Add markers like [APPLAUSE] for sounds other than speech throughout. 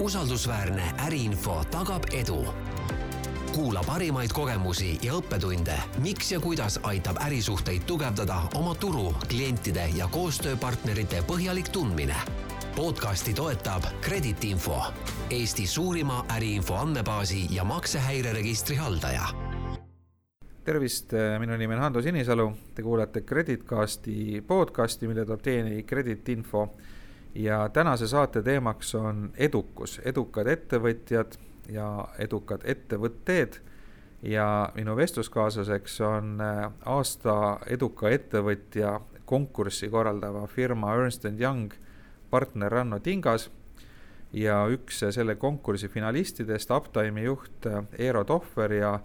usaldusväärne äriinfo tagab edu. kuula parimaid kogemusi ja õppetunde, miks ja kuidas aitab ärisuhteid tugevdada oma turu, klientide ja koostööpartnerite põhjalik tundmine. podcasti toetab Kredit Info, Eesti suurima äriinfo andmebaasi ja maksehäireregistri haldaja tervist, minu nimi on Hando Sinisalu, te kuulate Kreditcasti podcasti, mille toob teieni Kredit Info ja tänase saate teemaks on edukus, edukad ettevõtjad ja edukad ettevõtted. ja minu vestluskaaslaseks on äh, aasta eduka ettevõtja konkurssi korraldava firma Ernst and Young partner Ranno Tingas ja üks selle konkursi finalistidest, Uptime'i juht äh, Eero Tohver ja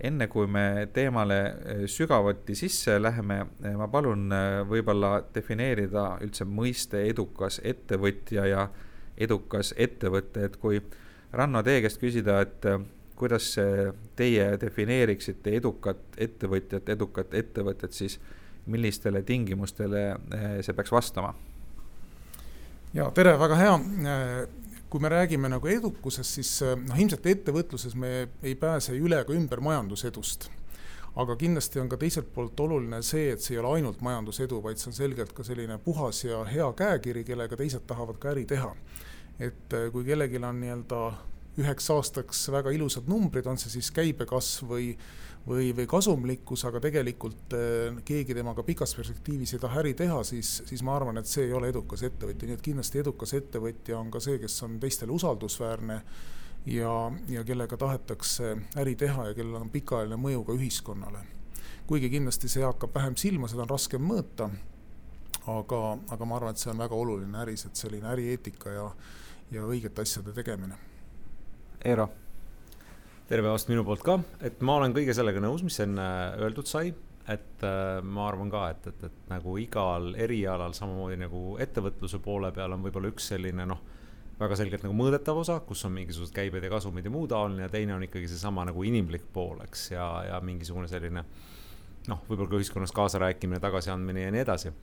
enne kui me teemale eh, sügavuti sisse läheme, eh, ma palun eh, võib-olla defineerida üldse mõiste edukas ettevõtja ja edukas ettevõte, et kui Ranno teie käest küsida, et kuidas teie defineeriksite edukat ettevõtjat, edukat ettevõtet, siis millistele tingimustele see peaks vastama? ja tere, väga hea kui me räägime nagu edukusest, siis äh, noh, ilmselt ettevõtluses me ei pääse üle ega ümber majandusedust. aga kindlasti on ka teiselt poolt oluline see, et see ei ole ainult majandusedu, vaid see on selgelt ka selline puhas ja hea käekiri, kellega teised tahavad ka äri teha. et äh, kui kellelgi on nii-öelda üheks aastaks väga ilusad numbrid, on see siis käibekasv või või, või kasumlikkus, aga tegelikult eh, keegi temaga pikas perspektiivis ei taha äri teha, siis, siis ma arvan, et see ei ole edukas ettevõtja, nii et kindlasti edukas ettevõtja on ka see, kes on teistele usaldusväärne ja, ja kellega tahetakse äri teha ja kellel on pikaajaline mõju ka ühiskonnale. kuigi kindlasti see hakkab vähem silma, seda on raskem mõõta, aga, aga ma arvan, et see on väga oluline äris, et selline ärieetika ja, ja õigete asjade tegemine. Eero tere päevast minu poolt ka, et ma olen kõige sellega nõus, mis enne öeldud sai, et äh, ma arvan ka, et, et, et nagu igal erialal samamoodi nagu ettevõtluse poole peal on võib-olla üks selline noh, väga selgelt nagu mõõdetav osa, kus on mingisugused käibed ja kasumid ja muu taoline ja teine on ikkagi seesama nagu inimlik pool, eks, ja, ja mingisugune selline noh, võib-olla ka ühiskonnas kaasarääkimine, tagasiandmine ja nii edasi.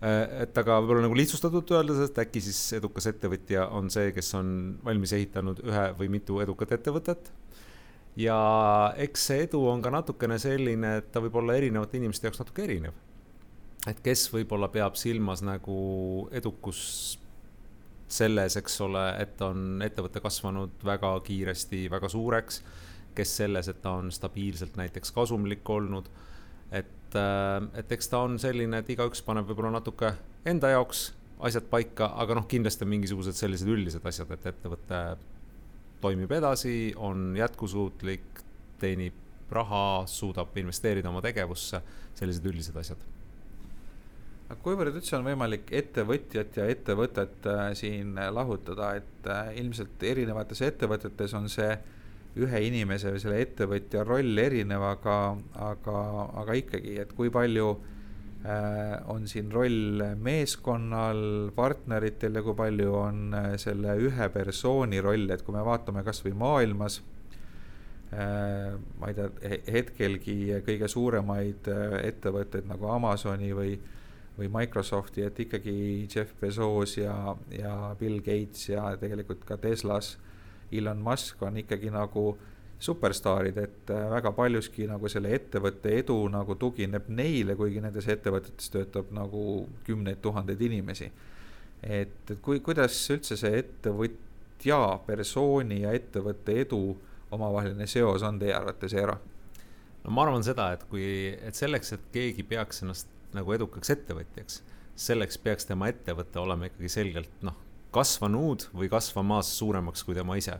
Äh, et aga võib-olla nagu lihtsustatult öeldes, et äkki siis edukas ettevõtja on see, kes on valmis ehitanud ühe või mitu edukat ettevõtet ja eks see edu on ka natukene selline, et ta võib olla erinevate inimeste jaoks natuke erinev. et kes võib-olla peab silmas nagu edukus selles, eks ole, et on ettevõte kasvanud väga kiiresti väga suureks, kes selles, et ta on stabiilselt näiteks kasumlik olnud, et, äh, et eks ta on selline, et igaüks paneb võib-olla natuke enda jaoks asjad paika, aga noh, kindlasti on mingisugused sellised üldised asjad, et ettevõte toimib edasi, on jätkusuutlik, teenib raha, suudab investeerida oma tegevusse, sellised üldised asjad. aga kuivõrd üldse on võimalik ettevõtjat ja ettevõtet äh, siin lahutada, et äh, ilmselt erinevates ettevõtetes on see ühe inimese või selle ettevõtja roll erinev, aga, aga, aga ikkagi, et kui palju Äh, on siin roll meeskonnal, partneritel ja kui palju on äh, selle ühe persooni roll, et kui me vaatame kasvõi maailmas, äh, ma ei tea, hetkelgi kõige suuremaid ettevõtteid nagu Amazoni või, või Microsofti, et ikkagi Jeff Bezos ja, ja Bill Gates ja tegelikult ka Teslas Elon Musk on ikkagi nagu äh, superstaarid, et äh, väga paljuski nagu selle ettevõtte edu nagu tugineb neile, kuigi nendes ettevõtetes töötab nagu kümneid tuhandeid inimesi. et, et kui, kuidas üldse see ettevõtja persooni ja ettevõtte edu omavaheline seos on teie arvates, Eero? no ma arvan seda, et kui, et selleks, et keegi peaks ennast nagu edukaks ettevõtjaks, selleks peaks tema ettevõte olema ikkagi selgelt noh, kasvanud või kasvamas suuremaks kui tema ise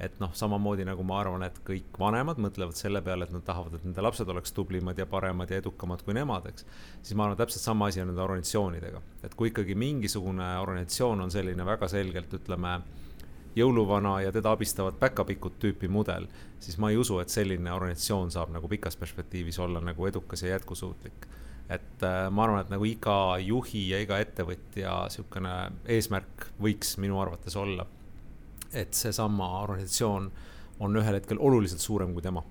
et noh, samamoodi nagu ma arvan, et kõik vanemad mõtlevad selle peale, et nad tahavad, et nende lapsed oleks tublimad ja paremad ja edukamad kui nemad, eks. siis ma arvan, täpselt sama asi on nende organisatsioonidega, et kui ikkagi mingisugune organisatsioon on selline väga selgelt, ütleme jõuluvana ja teda abistavad päkapikud tüüpi mudel, siis ma ei usu, et selline organisatsioon saab nagu pikas perspektiivis olla nagu edukas ja jätkusuutlik. et äh, ma arvan, et nagu iga juhi ja iga ettevõtja sihukene eesmärk võiks minu arvates olla et seesama organisatsioon on ühel hetkel oluliselt suurem kui tema.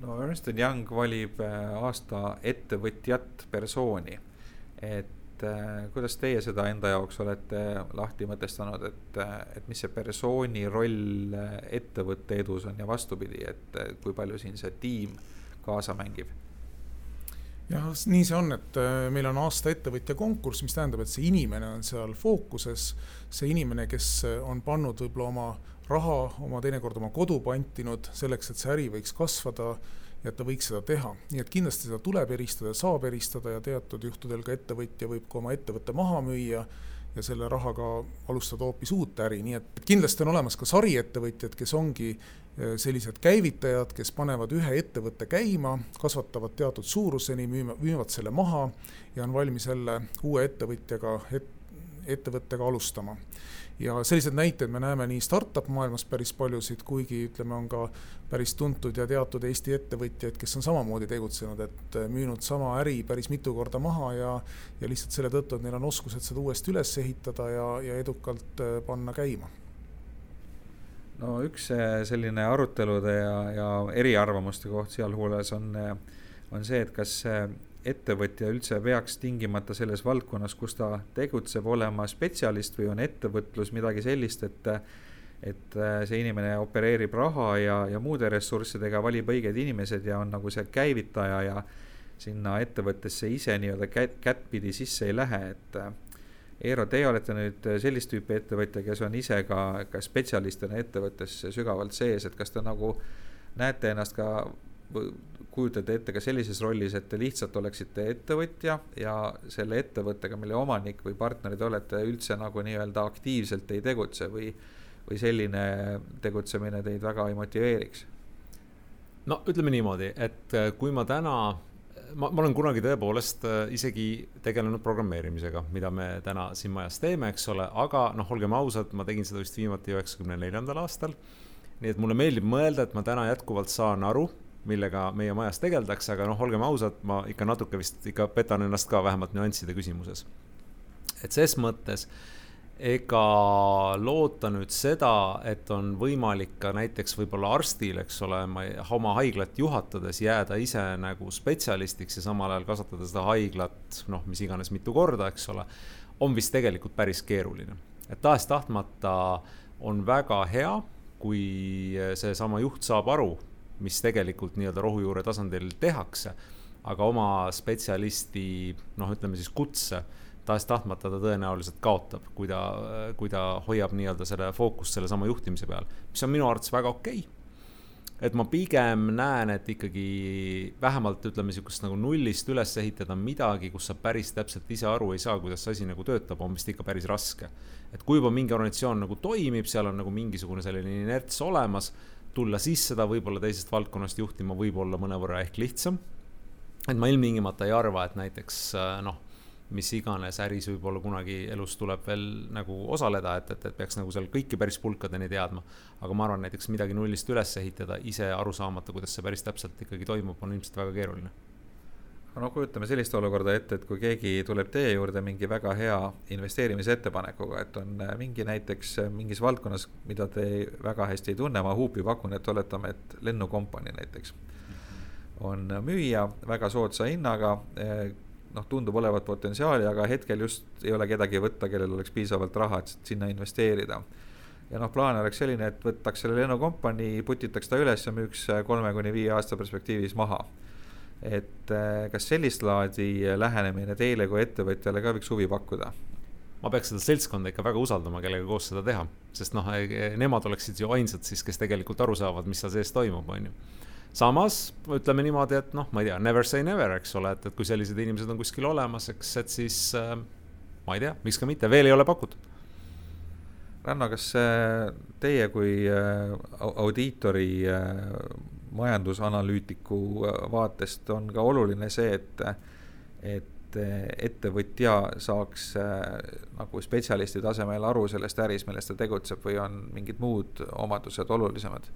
no Ernst Young valib äh, aasta ettevõtjat persooni, et äh, kuidas teie seda enda jaoks olete lahti mõtestanud, et, et mis see persooni roll ettevõtte edus on ja vastupidi, et kui palju siin see tiim kaasa mängib? Jah, nii see on, et meil on aasta ettevõtja konkurss, mis tähendab, et see inimene on seal fookuses, see inimene, kes on pannud võib-olla oma raha, oma teinekord oma kodu pantinud selleks, et see äri võiks kasvada ja et ta võiks seda teha. nii et kindlasti seda tuleb eristada, saab eristada ja teatud juhtudel ka ettevõtja võib ka oma ettevõtte maha müüa ja selle rahaga alustada hoopis uut äri, nii et kindlasti on olemas ka sariettevõtjad, kes ongi eh, sellised käivitajad, kes panevad ühe ettevõtte käima, kasvatavad teatud suuruseni, müüvad selle maha ja on valmis jälle uue ettevõtjaga et,, ettevõttega alustama ja selliseid näiteid me näeme nii startup maailmas päris paljusid, kuigi ütleme, on ka päris tuntud ja teatud Eesti ettevõtjaid, kes on samamoodi tegutsenud, et äh, müünud sama äri päris mitu korda maha ja, ja lihtsalt selle tõttu, et neil on oskused seda uuesti üles ehitada ja, ja edukalt äh, panna käima. No üks äh, selline arutelude ja, ja eriarvamuste koht sealhulgas on, on see, et kas ettevõtja üldse peaks tingimata selles valdkonnas, kus ta tegutseb, olema spetsialist või on ettevõtlus midagi sellist, et et see inimene opereerib raha ja, ja muude ressurssidega, valib õiged inimesed ja on nagu see käivitaja ja sinna ettevõttesse ise nii-öelda kätt, kättpidi sisse ei lähe, et Eero, teie olete nüüd sellist tüüpi ettevõtja, kes on ise ka, ka spetsialistina ettevõttes sügavalt sees, et kas te nagu näete ennast ka kujutate ette ka sellises rollis, et te lihtsalt oleksite ettevõtja ja selle ettevõttega, mille omanik või partner te olete, üldse nagu nii-öelda aktiivselt ei tegutse või, või selline tegutsemine teid väga ei motiveeriks? no ütleme niimoodi, et äh, kui ma täna, ma, ma olen kunagi tõepoolest äh, isegi tegelenud programmeerimisega, mida me täna siin majas teeme, eks ole, aga noh, olgem ausad, ma tegin seda vist viimati üheksakümne neljandal aastal. nii et mulle meeldib mõelda, et ma täna jätkuvalt saan aru millega meie majas tegeldakse, aga noh, olgem ausad, ma ikka natuke vist ikka petan ennast ka vähemalt nüansside küsimuses. et ses mõttes ega loota nüüd seda, et on võimalik ka näiteks võib-olla arstil, eks ole, oma haiglat juhatades jääda ise nagu spetsialistiks ja samal ajal kasvatada seda haiglat, noh, mis iganes mitu korda, eks ole, on vist tegelikult päris keeruline. et tahes-tahtmata on väga hea, kui seesama juht saab aru, mis tegelikult nii-öelda rohujuure tasandil tehakse. aga oma spetsialisti, noh, ütleme siis kutse, tahes-tahtmata ta tõenäoliselt kaotab, kui ta, kui ta hoiab nii-öelda selle fookust sellesama juhtimise peal, mis on minu arvates väga okei okay et ma pigem näen, et ikkagi vähemalt ütleme sihukest nagu nullist üles ehitada midagi, kus sa päris täpselt ise aru ei saa, kuidas see asi nagu töötab, on vist ikka päris raske. et kui juba mingi organisatsioon nagu toimib, seal on nagu mingisugune selline inerts olemas tulla siis seda võib-olla teisest valdkonnast juhtima võib olla mõnevõrra ehk lihtsam. et ma ilmtingimata ei arva, et näiteks äh, noh, mis iganes äris võib-olla kunagi elus tuleb veel nagu osaleda, et, et, et peaks nagu seal kõiki päris pulkadeni teadma. aga ma arvan, näiteks midagi nullist üles ehitada, ise aru saamata, kuidas see päris täpselt ikkagi toimub, on ilmselt väga keeruline no kujutame sellist olukorda ette, et kui keegi tuleb teie juurde mingi väga hea investeerimisettepanekuga, et on äh, mingi näiteks äh, mingis valdkonnas, mida te väga hästi ei tunne, ma huupi pakun, et oletame, et lennukompanii näiteks on müüja väga soodsa hinnaga äh, noh, tundub olevat potentsiaali, aga hetkel just ei ole kedagi võtta, kellel oleks piisavalt raha, et sinna investeerida. ja noh, plaan oleks selline, et võtaks selle lennukompanii, putitaks ta üles ja müüks kolme kuni viie aasta perspektiivis maha et äh, kas sellist laadi lähenemine teile kui ettevõtjale ka võiks huvi pakkuda? ma peaks seda seltskonda ikka väga usaldama, kellega koos seda teha, sest noh, e, e, nemad oleksid ju ainsad siis, kes tegelikult aru saavad, mis seal sees toimub, on ju. samas ütleme niimoodi, et noh, ma ei tea, never say never, eks ole, et, et kui sellised inimesed on kuskil olemas, eks, et siis äh, ma ei tea, miks ka mitte, veel ei ole pakutud Ranno, kas äh, teie kui audiitori majandusanalüütiku äh, vaatest on ka oluline see, et, et äh, ettevõtja saaks äh, nagu spetsialisti tasemel aru sellest äris, milles ta tegutseb või on mingid muud omadused olulisemad?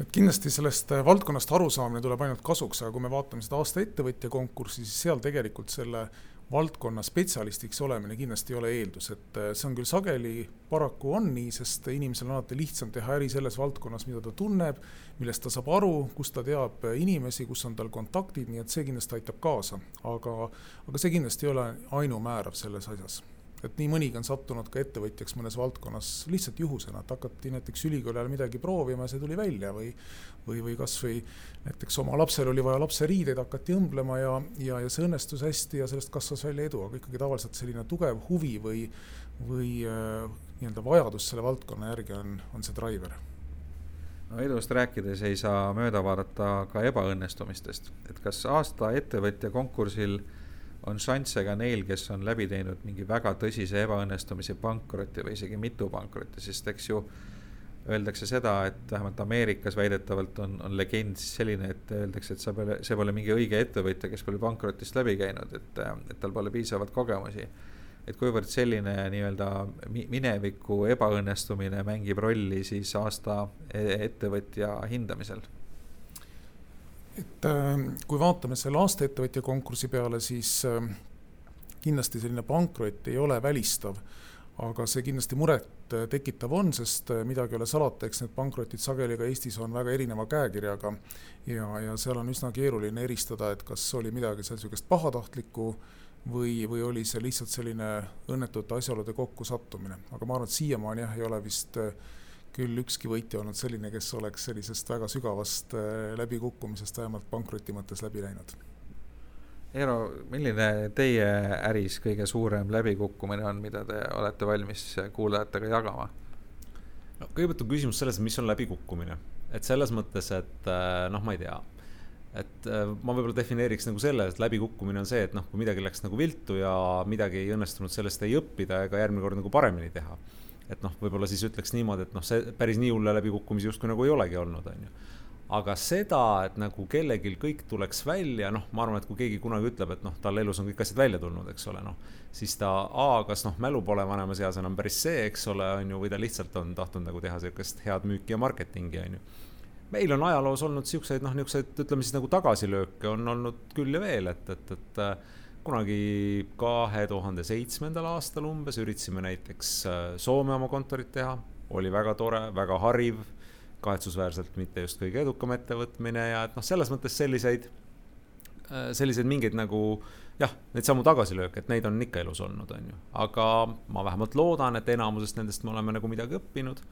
et kindlasti sellest valdkonnast arusaamine tuleb ainult kasuks, aga kui me vaatame seda aasta ettevõtja konkurssi, siis seal tegelikult selle valdkonna spetsialistiks olemine kindlasti ei ole eeldus, et äh, see on küll sageli, paraku on nii, sest inimesel on alati lihtsam teha äri selles valdkonnas, mida ta tunneb, millest ta saab aru, kus ta teab inimesi, kus on tal kontaktid, nii et see kindlasti aitab kaasa. aga, aga see kindlasti ei ole ainumäärav selles asjas et nii mõnigi on sattunud ka ettevõtjaks mõnes valdkonnas lihtsalt juhusena, et hakati näiteks ülikooli ajal midagi proovima ja see tuli välja või või, või kas või näiteks oma lapsel oli vaja lapseriideid, hakati õmblema ja, ja, ja see õnnestus hästi ja sellest kasvas välja edu, aga ikkagi tavaliselt selline tugev huvi või, või äh, nii-öelda vajadus selle valdkonna järgi on, on see driver. No edust rääkides ei saa mööda vaadata ka ebaõnnestumistest, et kas aasta ettevõtja konkursil äh, on šansse ka neil, kes on läbi teinud mingi väga tõsise ebaõnnestumise pankroti või isegi mitu pankrotti, sest eks ju öeldakse seda, et vähemalt Ameerikas väidetavalt on, on legend siis selline, et öeldakse, et sa pole, see pole mingi õige ettevõtja, kes pole pankrotist läbi käinud, et, et tal pole piisavalt kogemusi. et kuivõrd selline nii-öelda mineviku ebaõnnestumine mängib rolli siis aasta e-, ettevõtja hindamisel et äh, kui vaatame selle aasta ettevõtja konkursi peale, siis äh, kindlasti selline pankrot ei ole välistav, aga see kindlasti muret äh, tekitav on, sest midagi ei ole salata, eks need pankrotid sageli ka Eestis on väga erineva käekirjaga. Ja, ja seal on üsna keeruline eristada, et kas oli midagi seal niisugust pahatahtlikku või, või oli see lihtsalt selline õnnetute asjaolude kokkusattumine, aga ma arvan, et siiamaani jah, ei ole vist äh, küll ükski võitja olnud selline, kes oleks sellisest väga sügavast äh, läbikukkumisest vähemalt pankroti mõttes läbi läinud. Eero, milline teie äris kõige suurem läbikukkumine on, mida te olete valmis kuulajatega jagama? no kõigepealt on küsimus selles, mis on läbikukkumine, et selles mõttes, et äh, noh, ma ei tea et äh, ma võib-olla defineeriks nagu selle, et läbikukkumine on see, et noh, kui midagi läks nagu viltu ja midagi ei õnnestunud sellest ei õppida ega järgmine kord nagu paremini teha et noh, võib-olla siis ütleks niimoodi, et noh, see päris nii hulle läbikukkumisi justkui nagu ei olegi olnud, on ju. aga seda, et nagu kellelgi kõik tuleks välja, noh, ma arvan, et kui keegi kunagi ütleb, et noh, tal elus on kõik asjad välja tulnud, eks ole, noh, siis ta A, kas noh, mälu pole vanemas eas enam päris see, eks ole, on ju, või ta lihtsalt on tahtnud nagu teha sihukest head müüki ja marketingi, on ju meil on ajaloos olnud siukseid noh, niisuguseid ütleme siis nagu tagasilööke on olnud küll ja veel, et, et, et kunagi kahe tuhande seitsmendal aastal umbes üritasime näiteks äh, Soome oma kontorit teha, oli väga tore, väga hariv, kahetsusväärselt mitte just kõige edukam ettevõtmine ja et noh, selles mõttes selliseid, äh, selliseid mingeid nagu jah, neid samu tagasilööke, et neid on ikka elus olnud, on ju, aga ma vähemalt loodan, et enamusest nendest me oleme nagu midagi õppinud.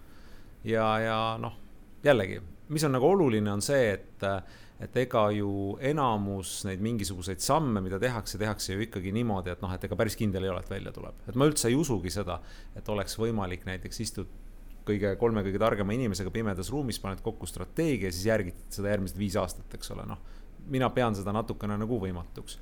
ja, ja noh, jällegi, mis on nagu oluline, on see, et et ega ju enamus neid mingisuguseid samme, mida tehakse, tehakse ju ikkagi niimoodi, et noh, et ega päris kindel ei ole, et välja tuleb. et ma üldse ei usugi seda, et oleks võimalik näiteks istud kõige, kolme kõige targema inimesega pimedas ruumis, paned kokku strateegia siis järgid seda järgmised viis aastat, eks ole, noh. mina pean seda natukene nagu võimatuks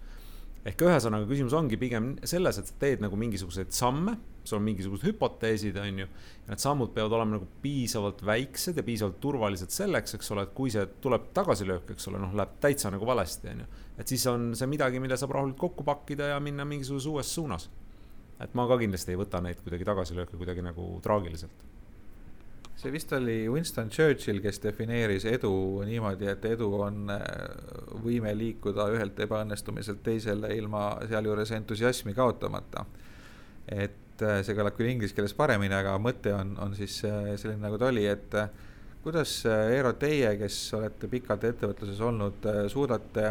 ehk ühesõnaga, küsimus ongi pigem selles, et sa teed nagu mingisuguseid samme, sul on mingisugused hüpoteesid, on ju. need sammud peavad olema nagu piisavalt väiksed ja piisavalt turvalised selleks, eks ole, et kui see tuleb tagasilöök, eks ole, noh, läheb täitsa nagu valesti, on ju. et siis on see midagi, mille saab rahulikult kokku pakkida ja minna mingisuguses uues suunas. et ma ka kindlasti ei võta neid kuidagi tagasilööke kuidagi nagu traagiliselt see vist oli Winston Churchill, kes defineeris edu niimoodi, et edu on äh, võime liikuda ühelt ebaõnnestumiselt teisele ilma sealjuures entusiasmi kaotamata. et äh, see kõlab küll inglise keeles paremini, aga mõte on, on siis äh, selline, nagu ta oli, et kuidas, Eero, teie, kes olete pikalt ettevõtluses olnud, suudate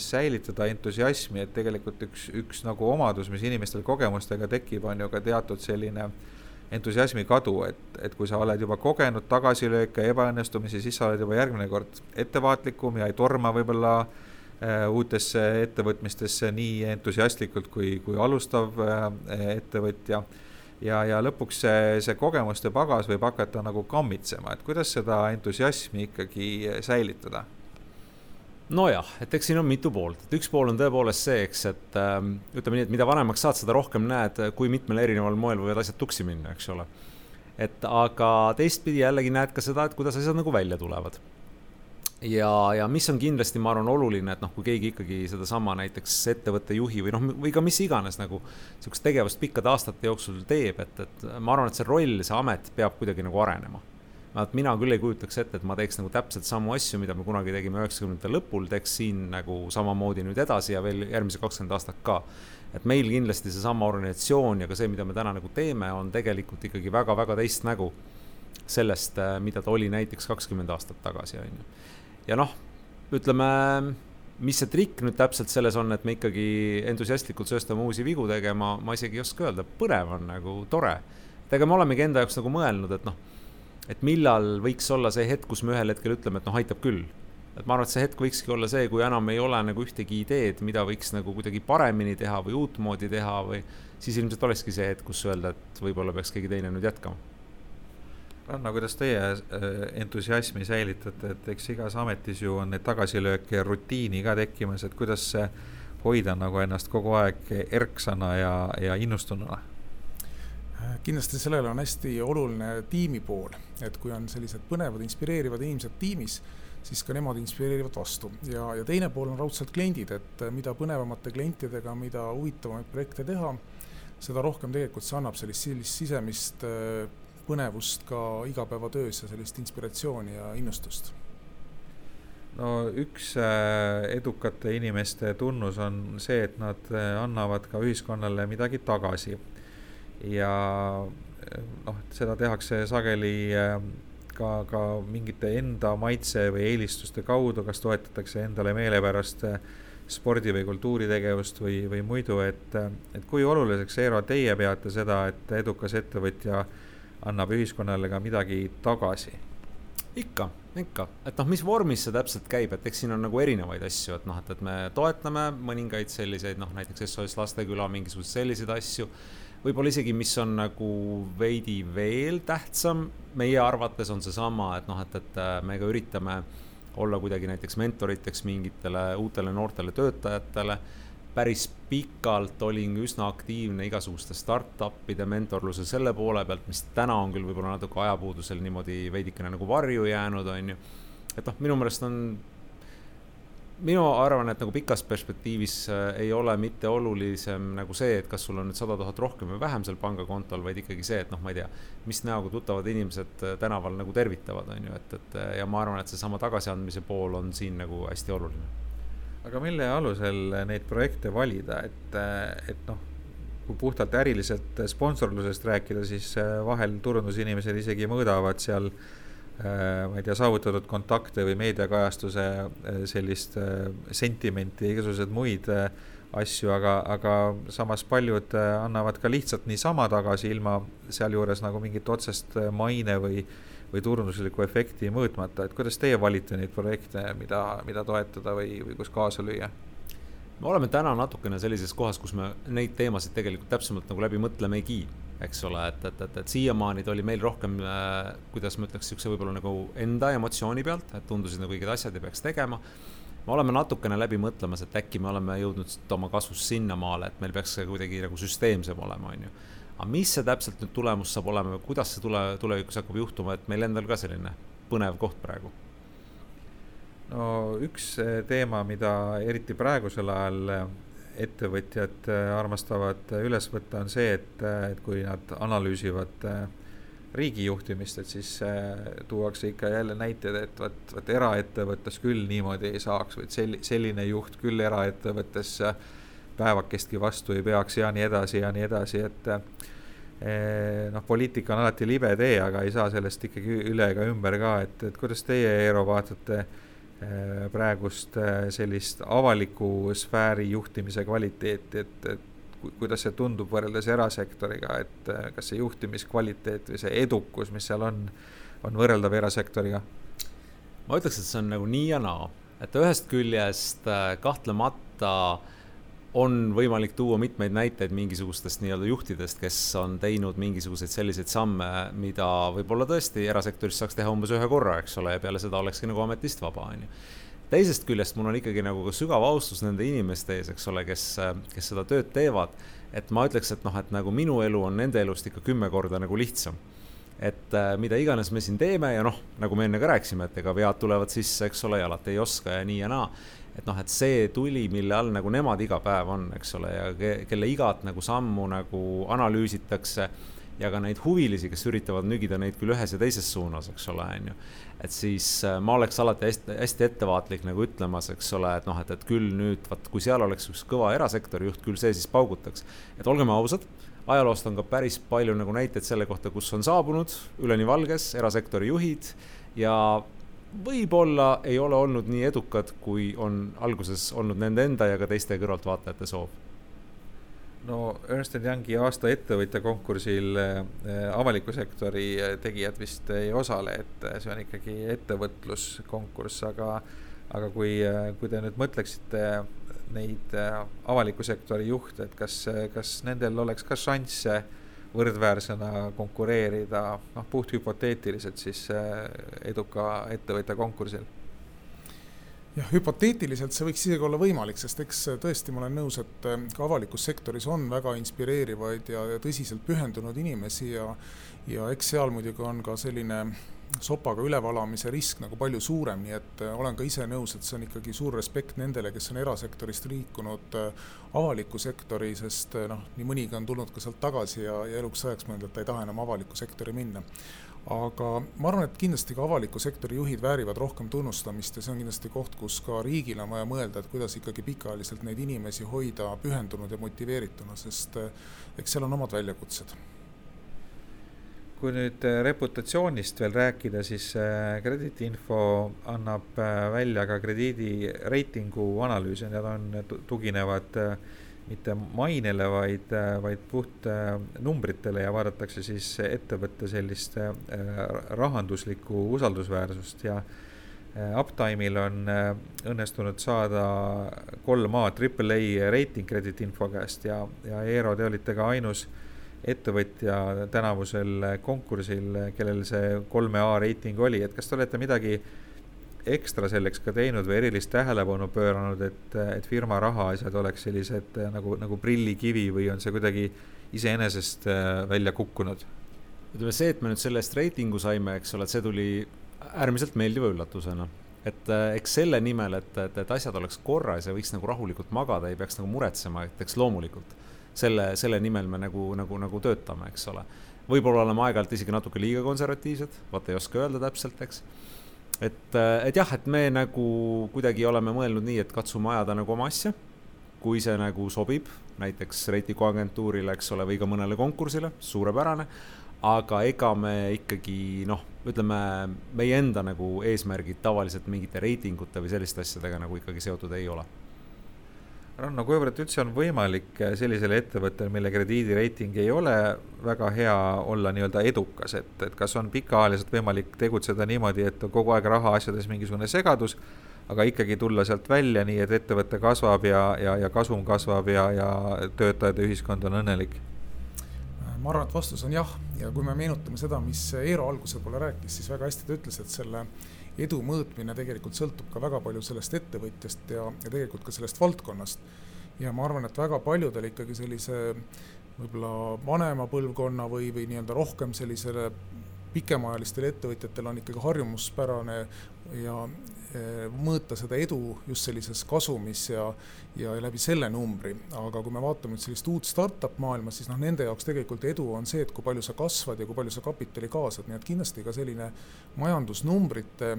säilitada entusiasmi, et tegelikult üks, üks nagu omadus, mis inimestel kogemustega tekib, on ju ka teatud selline äh, entusiasmi kadu, et, et kui sa oled juba kogenud tagasilööke, ebaõnnestumisi, siis sa oled juba järgmine kord ettevaatlikum ja ei torma võib-olla äh, uutesse ettevõtmistesse nii entusiastlikult kui, kui alustav äh, ettevõtja. ja, ja lõpuks see, see kogemuste pagas võib hakata nagu kammitsema, et kuidas seda entusiasmi ikkagi säilitada nojah, et eks siin on mitu poolt, et üks pool on tõepoolest see, eks, et ähm, ütleme nii, et mida vanemaks saad, seda rohkem näed, kui mitmel erineval moel võivad asjad tuksi minna, eks ole. et aga teistpidi jällegi näed ka seda, et kuidas asjad nagu välja tulevad. Ja, ja mis on kindlasti, ma arvan, oluline, et noh, kui keegi ikkagi sedasama näiteks ettevõtte juhi või noh, või ka mis iganes nagu sihukest tegevust pikkade aastate jooksul teeb, et, et ma arvan, et see roll, see amet peab kuidagi nagu arenema et mina küll ei kujutaks ette, et ma teeks nagu täpselt samu asju, mida me kunagi tegime üheksakümnendate lõpul, teeks siin nagu samamoodi nüüd edasi ja veel järgmised kakskümmend aastat ka. et meil kindlasti seesama organisatsioon ja ka see, mida me täna nagu teeme, on tegelikult ikkagi väga-väga teist nägu sellest, äh, mida ta oli näiteks kakskümmend aastat tagasi, on ju. Ja noh, ütleme, mis see trikk nüüd täpselt selles on, et me ikkagi entusiastlikult sööstame uusi vigu tegema, ma isegi ei oska öelda, põnev on nagu tore. et ega me olemegi enda jaoks nagu mõelnud, et noh et millal võiks olla see hetk, kus me ühel hetkel ütleme, et noh, aitab küll. et ma arvan, et see hetk võikski olla see, kui enam ei ole nagu ühtegi ideed, mida võiks nagu kuidagi paremini teha või uutmoodi teha või siis ilmselt olekski see hetk, kus öelda, et võib-olla peaks keegi teine nüüd jätkama. Ranna, kuidas teie äh, entusiasmi säilitate, et eks igas ametis ju on neid tagasilööke ja rutiini ka tekkimas, et kuidas hoida nagu ennast kogu aeg erksana ja, ja innustununa? Kindlasti sellele on hästi oluline tiimi pool, et kui on sellised põnevad, inspireerivad inimesed tiimis, siis ka nemad inspireerivad vastu. Ja, ja teine pool on raudselt kliendid, et mida põnevamate klientidega, mida huvitavamaid projekte teha, seda rohkem tegelikult see annab sellist, sellist sisemist äh, põnevust ka igapäevatöös ja sellist inspiratsiooni ja innustust? No üks äh, edukate inimeste tunnus on see, et nad äh, annavad ka ühiskonnale midagi tagasi. Ja noh, seda tehakse sageli äh, ka, ka mingite enda maitse või eelistuste kaudu, kas toetatakse endale meelepärast äh, spordi- või kultuuritegevust või, või muidu, et, äh, et kui oluliseks, Eero, teie peate seda, et edukas ettevõtja annab ühiskonnale ka midagi tagasi? ikka, ikka, et noh, mis vormis see täpselt käib, et eks siin on nagu erinevaid asju, et noh, et, et me toetame mõningaid selliseid noh, näiteks SOS Lasteküla mingisuguseid selliseid asju võib-olla isegi, mis on nagu veidi veel tähtsam meie arvates on seesama, et noh, et, et äh, me ka üritame olla kuidagi näiteks mentoriteks mingitele uutele noortele töötajatele. Päris pikalt olin üsna aktiivne igasuguste startup'ide mentorluse selle poole pealt, mis täna on küll võib-olla natuke ajapuudusel niimoodi veidikene nagu varju jäänud, on ju. et noh, minu meelest on minu arvan, et nagu pikas perspektiivis äh, ei ole mitte olulisem nagu see, et kas sul on nüüd sada tuhat rohkem või vähem seal pangakontol, vaid ikkagi see, et noh, ma ei tea, mis näoga tuttavad inimesed äh, tänaval nagu tervitavad, on ju, et, et ja ma arvan, et seesama tagasiandmise pool on siin nagu hästi oluline. Aga mille alusel neid projekte valida, et, et noh, kui puhtalt äriliselt sponsorlusest rääkida, siis vahel turundusinimesed isegi mõõdavad seal äh, Äh, ma ei tea, saavutatud kontakte või meediakajastuse äh, sellist äh, sentimenti ja igasuguseid muid asju, aga, aga samas paljud annavad ka lihtsalt niisama tagasi, ilma sealjuures nagu mingit otsest maine või, või turunduslikku efekti mõõtmata, et kuidas teie valite neid projekte, mida, mida toetada või, või kus kaasa lüüa? me oleme täna natukene sellises kohas, kus me neid teemasid tegelikult täpsemalt nagu läbi mõtlemegi eks ole, et, et, et, et siiamaani ta oli meil rohkem äh,, kuidas ma ütleks, niisuguse võib-olla nagu enda emotsiooni pealt, et tundusid nagu õiged asjad ja peaks tegema. me oleme natukene läbi mõtlemas, et äkki me oleme jõudnud oma kasvus sinnamaale, et meil peaks see kuidagi nagu süsteemsem olema, on ju. Aga mis see täpselt nüüd tulemus saab olema või kuidas see tule, tulevikus hakkab juhtuma, et meil endal ka selline põnev koht praegu? No üks teema, mida eriti praegusel ajal ettevõtjad äh, armastavad üles võtta, on see, et, äh, et kui nad analüüsivad äh, riigi juhtimist, et siis tuuakse ikka jälle näiteid, et vot, vot eraettevõttes küll niimoodi ei saaks et selli-, selline juht küll eraettevõttes päevakestki vastu ei peaks ja nii edasi ja nii edasi, et noh, poliitika on alati libe tee, aga ei saa sellest ikkagi üle ega ümber ka, et, et kuidas teie, Eero, vaatate Äh, praegust äh, sellist avaliku sfääri juhtimise kvaliteeti, et, et kuidas see tundub võrreldes erasektoriga, et kas see juhtimiskvaliteet või see edukus, mis seal on, on võrreldav erasektoriga? ma ütleks, et see on nagu nii ja naa, et ühest küljest kahtlemata äh, on võimalik tuua mitmeid näiteid mingisugustest nii-öelda juhtidest, kes on teinud mingisuguseid selliseid samme, mida võib-olla tõesti erasektoris saaks teha umbes ühe korra, eks ole, ja peale seda olekski nagu ametist vaba, on ju. teisest küljest mul on ikkagi nagu ka sügav austus nende inimeste ees, eks ole, kes, kes seda tööd teevad. et ma ütleks, et noh, et nagu minu elu on nende elust ikka kümme korda nagu lihtsam et äh, mida iganes me siin teeme ja noh, nagu me enne ka rääkisime, et ega vead tulevad sisse, eks ole, ja alati ei oska ja nii ja naa et noh, et see tuli, mille all nagu nemad iga päev on, eks ole, ja ke, kelle igat nagu sammu nagu analüüsitakse ja ka neid huvilisi, kes üritavad nügida neid küll ühes ja teises suunas, eks ole, on ju. et siis äh, ma oleks alati hästi, hästi ettevaatlik nagu ütlemas, eks ole, et noh, et, et küll nüüd vaat, kui seal oleks üks kõva erasektori juht, küll see siis paugutaks. et olgem ausad, ajaloost on ka päris palju nagu näiteid selle kohta, kus on saabunud üleni valges erasektori juhid ja võib-olla ei ole olnud nii edukad, kui on alguses olnud nende enda ja ka teiste kõrvaltvaatajate soov. No Ernst Youngi aasta ettevõtja konkursil äh, avaliku sektori äh, tegijad vist ei osale, et äh, see on ikkagi ettevõtluskonkurss, aga aga kui, kui te nüüd mõtleksite neid avaliku sektori juhte, et kas, kas nendel oleks ka šansse võrdväärsena konkureerida, noh, puhthüpoteetiliselt siis eduka ettevõtja konkursil. Jah, hüpoteetiliselt see võiks isegi olla võimalik, sest eks tõesti ma olen nõus, et äh, ka avalikus sektoris on väga inspireerivaid ja, ja tõsiselt pühendunud inimesi ja ja eks seal muidugi on ka selline sopaga ülevalamise risk nagu palju suurem, nii et äh, olen ka ise nõus, et see on ikkagi suur respekt nendele, kes on erasektorist liikunud äh, avalikku sektori, sest noh, nii mõnigi on tulnud ka sealt tagasi ja, ja eluks ajaks mõelnud, et ta ei taha enam avalikku sektori minna aga ma arvan, et kindlasti ka avaliku sektori juhid väärivad rohkem tunnustamist ja see on kindlasti koht, kus ka riigil on vaja mõelda, et kuidas ikkagi pikaajaliselt neid inimesi hoida pühendunud ja motiveerituna, sest eks seal on omad väljakutsed. Kui nüüd eh, reputatsioonist veel rääkida, siis eh, krediidiinfo annab välja ka krediidireitingu analüüse, need on, tuginevad mitte mainele, vaid, vaid puht äh, numbritele ja vaadatakse siis ettevõtte sellist äh, rahanduslikku usaldusväärsust. Ja äh, Uptime'il on õnnestunud saada kolm A triple A reiting krediitinfo käest ja, ja Eero, te olite ka ainus ettevõtja tänavusel konkursil, kellel see kolme A reiting oli, et kas te olete midagi ekstra selleks ka teinud või erilist tähelepanu pööranud, et, et firma rahaasjad oleks sellised nagu, nagu prillikivi või on see kuidagi iseenesest äh, välja kukkunud? ütleme see, et me nüüd selle eest reitingu saime, eks ole, see tuli äärmiselt meeldiva üllatusena. et äh, eks selle nimel, et, et, et asjad oleks korras ja võiks nagu rahulikult magada, ei peaks nagu muretsema, et eks loomulikult selle, selle nimel me nagu, nagu, nagu töötame, eks ole. võib-olla oleme aeg-ajalt isegi natuke liiga konservatiivsed, vaata ei oska öelda täpselt, eks et, et jah, et me nagu kuidagi oleme mõelnud nii, et katsume ajada nagu oma asja. kui see nagu sobib, näiteks reitinguagentuurile, eks ole, või ka mõnele konkursile, suurepärane. aga ega me ikkagi noh, ütleme meie enda nagu eesmärgid tavaliselt mingite reitingute või selliste asjadega nagu ikkagi seotud ei ole Ranno, kuivõrd üldse on võimalik sellisel ettevõttel, mille krediidireiting ei ole väga hea, olla nii-öelda edukas, et, et kas on pikaajaliselt võimalik tegutseda niimoodi, et kogu aeg rahaasjades mingisugune segadus, aga ikkagi tulla sealt välja nii, et ettevõte kasvab ja, ja, ja kasum kasvab ja, ja töötajad ja ühiskond on õnnelik? ma arvan, et vastus on jah, ja kui me meenutame seda, mis Eero alguse poole rääkis, siis väga hästi ta ütles, et selle edu mõõtmine tegelikult sõltub ka väga palju sellest ettevõtjast ja, ja tegelikult ka sellest valdkonnast. ja ma arvan, et väga paljudel ikkagi sellise võib-olla vanema põlvkonna või, või nii-öelda rohkem sellisele pikemaajalistel ettevõtjatel on ikkagi harjumuspärane ja Eh, mõõta seda edu just sellises kasumis ja, ja läbi selle numbri. aga kui me vaatame nüüd sellist uut startup maailma, siis noh, nende jaoks tegelikult edu on see, et kui palju sa kasvad ja kui palju sa kapitali kaasad, nii et kindlasti ka selline majandusnumbrite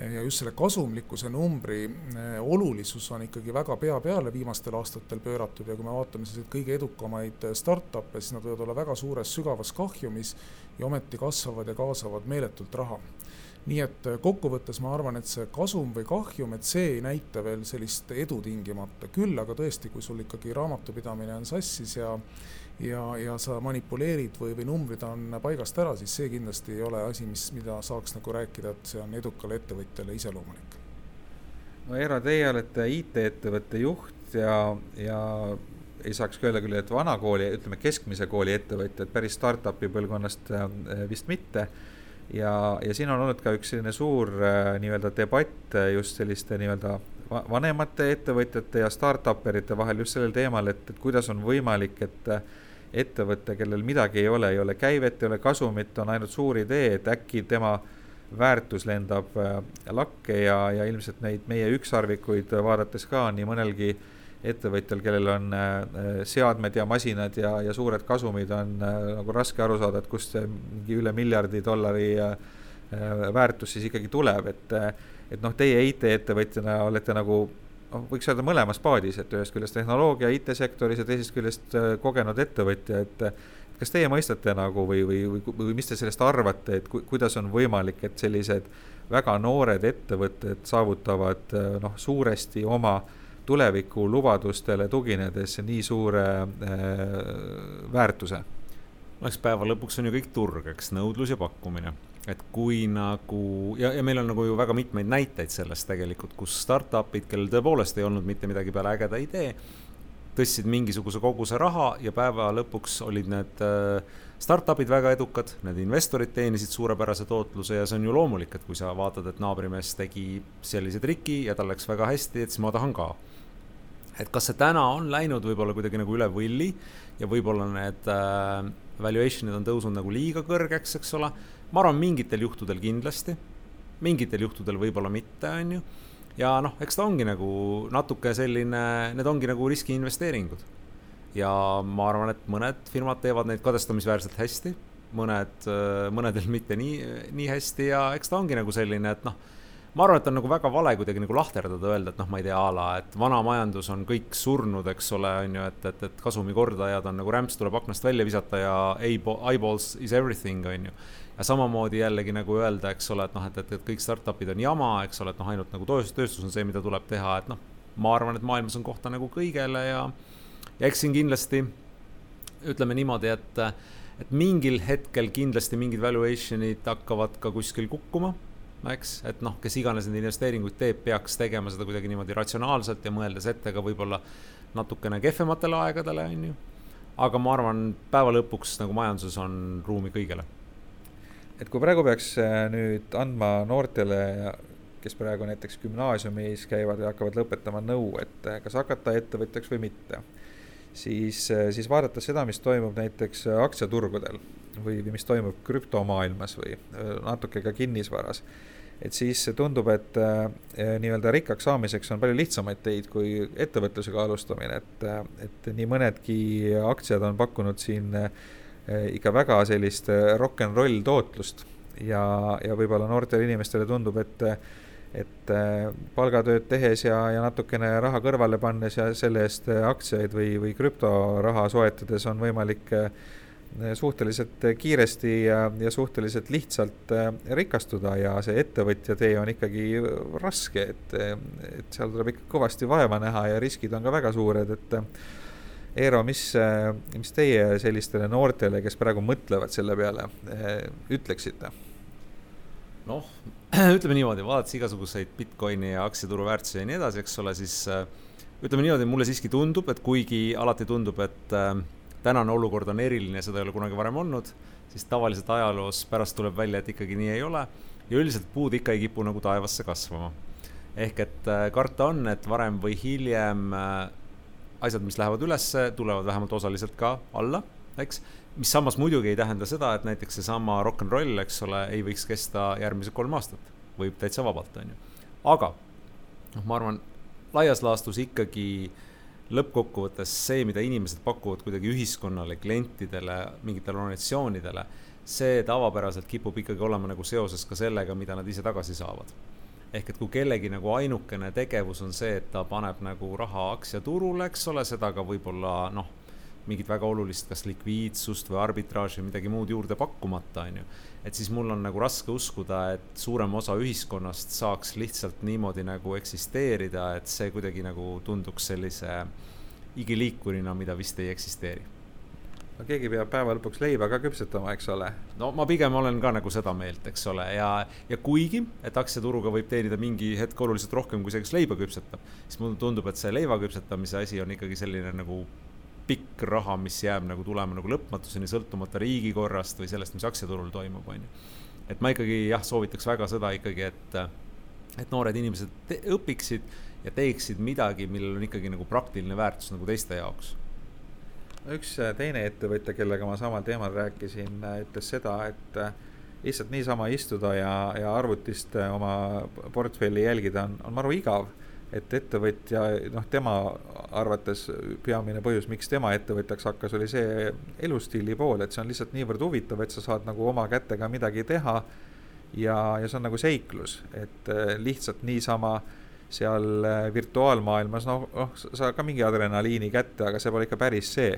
ja just selle kasumlikkuse numbri eh, olulisus on ikkagi väga pea peale viimastel aastatel pööratud. Ja kui me vaatame selliseid kõige edukamaid startup'e, siis nad võivad olla väga suures sügavas kahjumis ja ometi kasvavad ja kaasavad meeletult raha nii et äh, kokkuvõttes ma arvan, et see kasum või kahjum, et see ei näita veel sellist edu tingimata, küll aga tõesti, kui sul ikkagi raamatupidamine on sassis ja ja, ja sa manipuleerid või, või numbrid on paigast ära, siis see kindlasti ei ole asi, mis, mida saaks nagu rääkida, et see on edukale ettevõtjale iseloomulik. no Eero, teie olete IT-ettevõtte juht ja, ja ei saaks öelda küll, et vanakooli, ütleme keskmise kooli ettevõtjad, päris startup'i põlvkonnast äh, vist mitte ja, ja siin on olnud ka üks selline suur äh, nii-öelda debatt äh, just selliste nii-öelda vanemate ettevõtjate ja startup'erite vahel just sellel teemal, et, et kuidas on võimalik, et äh, ettevõte, kellel midagi ei ole, ei ole käivet, ei ole kasumit, on ainult suur idee, et äkki tema väärtus lendab lakke ja, ja ilmselt neid meie ükssarvikuid vaadates ka nii mõnelgi ettevõtjal, kellel on seadmed ja masinad ja, ja suured kasumid, on nagu raske aru saada, et kust see mingi üle miljardi dollari väärtus siis ikkagi tuleb, et et noh, teie IT-ettevõtjana olete nagu noh, võiks öelda mõlemas paadis, et ühest küljest tehnoloogia IT-sektoris ja teisest küljest äh, kogenud ettevõtja, et kas teie mõistate nagu või, või, või, või mis te sellest arvate, et ku, kuidas on võimalik, et sellised väga noored ettevõtted saavutavad äh, noh, suuresti oma tulevikulubadustele tuginedes nii suure äh, väärtuse? no eks päeva lõpuks on ju kõik turg, eks, nõudlus ja pakkumine et kui nagu ja, ja meil on nagu ju väga mitmeid näiteid sellest tegelikult, kus startup'id, kellel tõepoolest ei olnud mitte midagi peale ägeda idee, tõstsid mingisuguse koguse raha ja päeva lõpuks olid need äh, startup'id väga edukad, need investorid teenisid suurepärase tootluse ja see on ju loomulik, et kui sa vaatad, et naabrimees tegi sellise triki ja tal läks väga hästi, et siis ma tahan ka. Et kas see täna on läinud võib-olla kuidagi nagu üle võlli ja võib-olla need äh, valuation'id on tõusnud nagu liiga kõrgeks, eks ole ma arvan, mingitel juhtudel kindlasti, mingitel juhtudel võib-olla mitte, on ju. ja noh, eks ta ongi nagu natuke selline, need ongi nagu riskiinvesteeringud. ja ma arvan, et mõned firmad teevad neid kadestamisväärselt hästi, mõned, mõnedel mitte nii, nii hästi ja eks ta ongi nagu selline, et noh ma arvan, et on nagu väga vale kuidagi nagu lahterdada, öelda, et noh, ma ei tea, a la, et vana majandus on kõik surnud, eks ole, on ju, et, et, et kasumikordajad on nagu rämps tuleb aknast välja visata ja eyeballs is everything, on ju. Ja samamoodi jällegi nagu öelda, eks ole, et noh, et, et, et kõik startup'id on jama, eks ole, et noh, ainult nagu tööstus, tööstus on see, mida tuleb teha, et noh, ma arvan, et maailmas on kohta nagu kõigele ja, ja eks siin kindlasti ütleme niimoodi, et, et mingil hetkel kindlasti mingid valuation'id hakkavad ka kuskil kukkuma eks, et noh, kes iganes neid investeeringuid teeb, peaks tegema seda kuidagi niimoodi ratsionaalselt ja mõeldes ette ka võib-olla natukene kehvematele aegadele, on ju. aga ma arvan, päeva lõpuks nagu majanduses on ruumi kõigele et kui praegu peaks äh, nüüd andma noortele, kes praegu näiteks gümnaasiumis käivad ja hakkavad lõpetama nõu, et äh, kas hakata ettevõtjaks või mitte, siis, äh, siis vaadates seda, mis toimub näiteks aktsiaturgudel või, mis toimub krüptomaailmas või natuke ka kinnisvaras, et siis tundub, et nii-öelda rikkaks saamiseks on palju lihtsamaid teid kui ettevõtlusega alustamine, et, et nii mõnedki aktsiad on pakkunud siin Eh, ikka väga sellist eh, rock n roll tootlust ja, ja võib-olla noortele inimestele tundub, et et eh, palgatööd tehes ja, ja natukene raha kõrvale pannes ja selle eest aktsiaid või, või krüptoraha soetades on võimalik suhteliselt kiiresti ja, ja suhteliselt lihtsalt rikastuda ja see ettevõtja tee on ikkagi raske, et, et seal tuleb ikka kõvasti vaeva näha ja riskid on ka väga suured, et Eero, mis, äh, mis teie sellistele noortele, kes praegu mõtlevad selle peale, äh, ütleksite? noh, [CLEARS THROAT] ütleme niimoodi, vaadates igasuguseid Bitcoini ja aktsiaturu väärtusi ja nii edasi, eks ole, siis äh, ütleme niimoodi, mulle siiski tundub, et kuigi alati tundub, et tänane olukord on eriline, seda ei ole kunagi varem olnud, siis tavaliselt ajaloos pärast tuleb välja, et ikkagi nii ei ole ja üldiselt puud ikka ei kipu nagu taevasse kasvama. ehk et karta on, et varem või hiljem asjad, mis lähevad ülesse, tulevad vähemalt osaliselt ka alla, eks. mis samas muidugi ei tähenda seda, et näiteks seesama rock n roll, eks ole, ei võiks kesta järgmised kolm aastat. võib täitsa vabalt, on ju. aga noh, ma arvan, laias laastus ikkagi lõppkokkuvõttes see, mida inimesed pakuvad kuidagi ühiskonnale, klientidele, mingitele organisatsioonidele, see tavapäraselt kipub ikkagi olema nagu seoses ka sellega, mida nad ise tagasi saavad ehk et kui kellegi nagu ainukene tegevus on see, et ta paneb nagu raha aktsiaturule, eks ole, seda ka võib-olla noh, mingit väga olulist, kas likviidsust või arbitraaži või midagi muud juurde pakkumata, on ju. et siis mul on nagu raske uskuda, et suurem osa ühiskonnast saaks lihtsalt niimoodi nagu eksisteerida, et see kuidagi nagu tunduks sellise igiliikurina, mida vist ei eksisteeri no keegi peab päeva lõpuks leiba ka küpsetama, eks ole. no ma pigem olen ka nagu seda meelt, eks ole, ja, ja kuigi, et aktsiaturuga võib teenida mingi hetk oluliselt rohkem kui see, kes leiba küpsetab, siis mulle tundub, et see leiva küpsetamise asi on ikkagi selline nagu pikk raha, mis jääb nagu tulema nagu lõpmatuseni, sõltumata riigikorrast või sellest, mis aktsiaturul toimub, on ju. et ma ikkagi jah, soovitaks väga seda ikkagi, et, et noored inimesed õpiksid ja teeksid midagi, millel on ikkagi nagu praktiline väärtus nagu teiste jaoks üks äh, teine ettevõtja, kellega ma samal teemal rääkisin, äh, ütles seda, et äh, lihtsalt niisama istuda ja, ja arvutist oma portfelli jälgida on, on maru igav. Et ettevõtja, noh, tema arvates peamine põhjus, miks tema ettevõtjaks hakkas, oli see elustiili pool, et see on lihtsalt niivõrd huvitav, et sa saad nagu oma kätega midagi teha. ja, ja see on nagu seiklus, et äh, lihtsalt niisama seal äh, virtuaalmaailmas, noh, noh, sa ka mingi adrenaliini kätte, aga see pole ikka päris see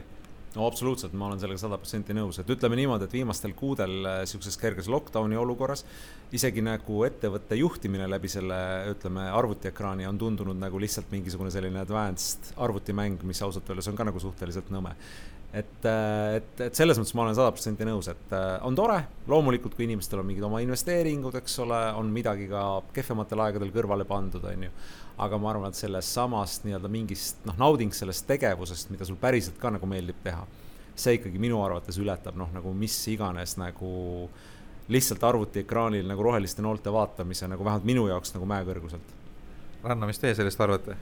no absoluutselt, ma olen sellega sada protsenti nõus, et ütleme niimoodi, et viimastel kuudel niisuguses kerges lockdown'i olukorras isegi nagu ettevõtte juhtimine läbi selle, ütleme, arvutiekraani on tundunud nagu lihtsalt mingisugune selline advanced arvutimäng, mis ausalt öeldes on ka nagu suhteliselt nõme. Et, et, et selles mõttes ma olen sada protsenti nõus, et on tore, loomulikult, kui inimestel on mingid oma investeeringud, eks ole, on midagi ka kehvematel aegadel kõrvale pandud, on ju aga ma arvan, et sellest samast nii-öelda mingist noh, nauding sellest tegevusest, mida sul päriselt ka nagu meeldib teha, see ikkagi minu arvates ületab noh, nagu mis iganes nagu lihtsalt arvutiekraanil nagu roheliste noolte vaatamise nagu vähemalt minu jaoks nagu mäekõrguselt. Ranno, mis teie sellest arvate?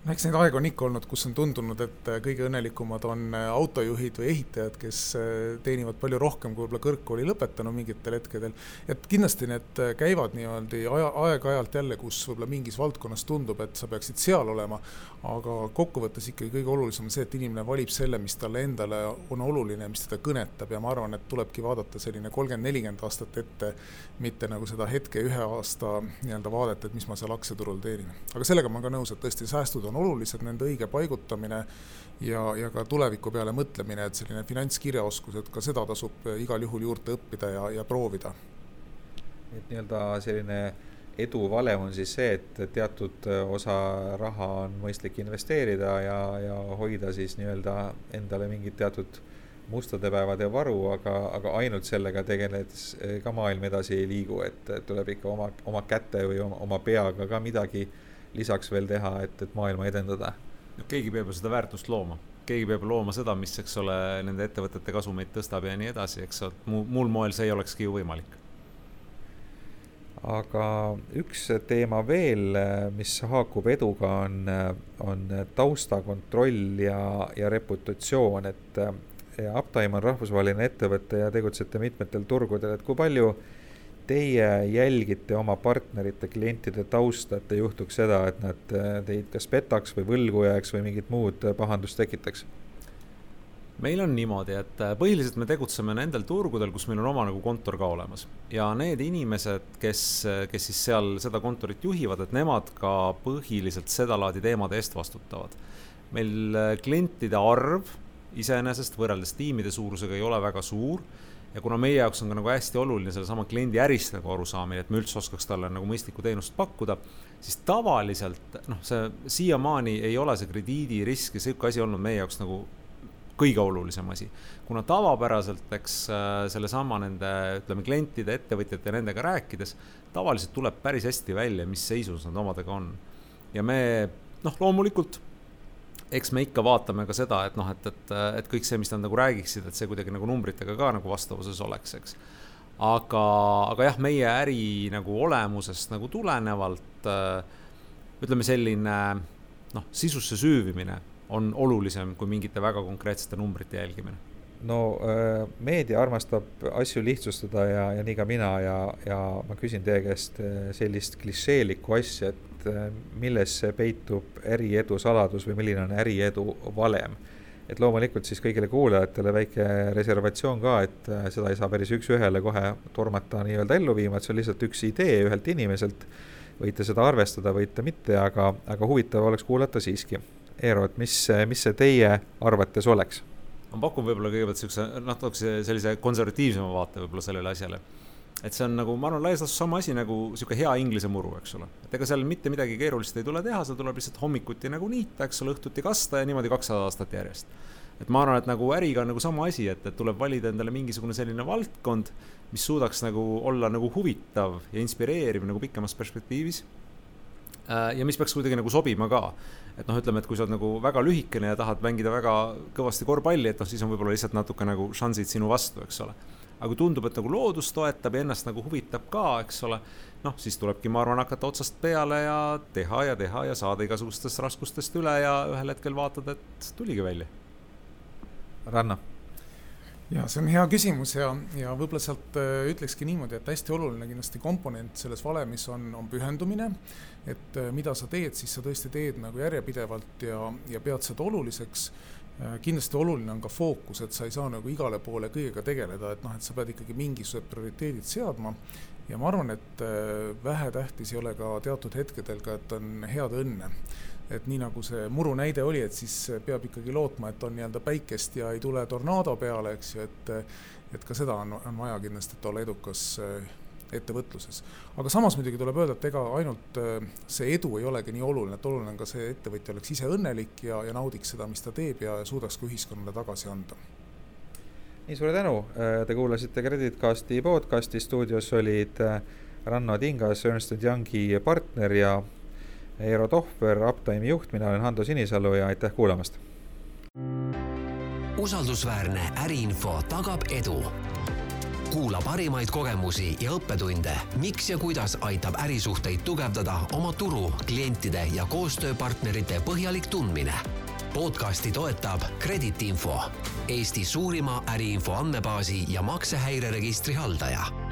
No eks neid aegu on ikka olnud, kus on tundunud, et äh, kõige õnnelikumad on äh, autojuhid või ehitajad, kes äh, teenivad palju rohkem kui võib-olla kõrgkooli lõpetanu mingitel hetkedel. et kindlasti need käivad niimoodi aja, aeg-ajalt jälle, kus võib-olla mingis valdkonnas tundub, et sa peaksid seal olema, aga kokkuvõttes ikkagi kõige olulisem on see, et inimene valib selle, mis talle endale on oluline, mis teda kõnetab ja ma arvan, et tulebki vaadata selline kolmkümmend, nelikümmend aastat ette, mitte nagu seda hetke ühe aasta nii-öelda vaadet, et mis ma seal aktsiaturul teenin. aga sellega ma olen ka nõus, et tõesti säästud on olulised, nende õige paigutamine ja, ja ka tuleviku peale mõtlemine, et selline finantskirjaoskus, et ka seda tasub igal juhul juurde õppida ja, ja proovida. et nii-öelda selline edu valem on siis see, et teatud osa raha on mõistlik investeerida ja, ja hoida siis nii-öelda endale mingid teatud mustade päevade varu, aga, aga ainult sellega tegeledes ka maailm edasi ei liigu, et tuleb ikka oma, oma käte või oma, oma peaga ka midagi äh, lisaks veel teha, et, et maailma edendada? no keegi peab ju seda väärtust looma, keegi peab looma seda, mis, eks ole, nende ettevõtete kasumeid tõstab ja nii edasi, eks ole, muu, muul moel see ei olekski ju võimalik. aga üks teema veel, mis haakub eduga, on, on taustakontroll ja, ja reputatsioon, et Uptime on rahvusvaheline ettevõte ja tegutsete mitmetel turgudel, et kui palju äh, teie jälgite oma partnerite, klientide tausta, et ei juhtuks seda, et nad äh, teid kas petaks või võlgu jääks või mingit muud äh, pahandust tekitaks? meil on niimoodi, et äh, põhiliselt me tegutseme nendel turgudel, kus meil on oma nagu kontor ka olemas ja need inimesed, kes, kes siis seal seda kontorit juhivad, et nemad ka põhiliselt sedalaadi teemade eest vastutavad. meil klientide arv iseenesest võrreldes tiimide suurusega ei ole väga suur ja kuna meie jaoks on ka nagu hästi oluline sellesama kliendi ärist nagu arusaamine, et me üldse oskaks talle nagu mõistlikku teenust pakkuda, siis tavaliselt noh, see siiamaani ei ole see krediidirisk ja sihuke asi olnud meie jaoks nagu kõige olulisem asi. kuna tavapäraselt, eks äh, sellesama nende, ütleme, klientide, ettevõtjate ja nendega rääkides, tavaliselt tuleb päris hästi välja, mis seisus nad omadega on. ja me noh, loomulikult eks me ikka vaatame ka seda, et noh, et, et, et kõik see, mis nad nagu räägiksid, et see kuidagi nagu numbritega ka nagu vastavuses oleks, eks. aga, aga jah, meie äri nagu olemusest nagu tulenevalt ütleme, selline noh, sisusse süüvimine on olulisem kui mingite väga konkreetsete numbrite jälgimine no meedia armastab asju lihtsustada ja, ja nii ka mina ja, ja ma küsin teie käest sellist klišeelikku asja, et äh, milles peitub äriedu saladus või milline on äriedu valem. et loomulikult siis kõigile kuulajatele väike reservatsioon ka, et äh, seda ei saa päris üks-ühele kohe tormata nii-öelda ellu viima, et see on lihtsalt üks idee ühelt inimeselt. võite seda arvestada, võite mitte, aga, aga huvitav oleks kuulata siiski. Eero, et mis, mis see teie arvates oleks? Ma pakun võib-olla kõigepealt siukse natukese sellise konservatiivsema vaate võib-olla sellele asjale et see on nagu, ma arvan, laias laastus sama asi nagu sihuke hea inglise muru, eks ole. et ega seal mitte midagi keerulist ei tule teha, seal tuleb lihtsalt hommikuti nagu niita, eks ole, õhtuti kasta ja niimoodi kakssada aastat järjest. et ma arvan, et nagu äriga on nagu sama asi, et, et tuleb valida endale mingisugune selline valdkond, mis suudaks nagu olla nagu huvitav ja inspireeriv nagu pikemas perspektiivis ja mis peaks kuidagi nagu sobima ka. et noh, ütleme, et kui sa oled nagu väga lühikene ja tahad mängida väga kõvasti korvpalli, et noh, siis on võib-olla lihtsalt natuke nagu šansid sinu vastu, eks ole aga kui tundub, et nagu loodus toetab ja ennast nagu huvitab ka, eks ole, noh, siis tulebki, ma arvan, hakata otsast peale ja teha ja teha ja saada igasugustest raskustest üle ja ühel hetkel vaatad, et tuligi välja. Ranna ja see on hea küsimus ja, ja võib-olla sealt äh, ütlekski niimoodi, et hästi oluline kindlasti komponent selles valemis on, on pühendumine. et äh, mida sa teed, siis sa tõesti teed nagu järjepidevalt ja, ja pead seda oluliseks. Äh, kindlasti oluline on ka fookus, et sa ei saa nagu igale poole kõigega tegeleda, et noh, et sa pead ikkagi mingisugused prioriteedid seadma. ja ma arvan, et vähetähtis ei ole ka teatud hetkedel ka, et on head õnne et nii nagu see muru näide oli, et siis peab ikkagi lootma, et on nii-öelda päikest ja ei tule tornaado peale, eks ju, et et ka seda on, on vaja kindlasti, et olla edukas eh, ettevõtluses. aga samas muidugi tuleb öelda, et ega ainult eh, see edu ei olegi nii oluline, et oluline on ka see ettevõtja oleks ise õnnelik ja, ja naudiks seda, mis ta teeb ja suudaks ka ühiskonnale tagasi anda. nii, suure tänu, äh, te kuulasite Kreditcasti podcasti, stuudios olid Ranno Tingas, Ernst Youngi partner ja Eero Tohver, Uptime'i juht, mina olen Hando Sinisalu ja aitäh kuulamast. usaldusväärne äriinfo tagab edu. kuula parimaid kogemusi ja õppetunde, miks ja kuidas aitab ärisuhteid tugevdada oma turu, klientide ja koostööpartnerite põhjalik tundmine podcasti toetab Kreditinfo, Eesti suurima äriinfo andmebaasi ja maksehäireregistri haldaja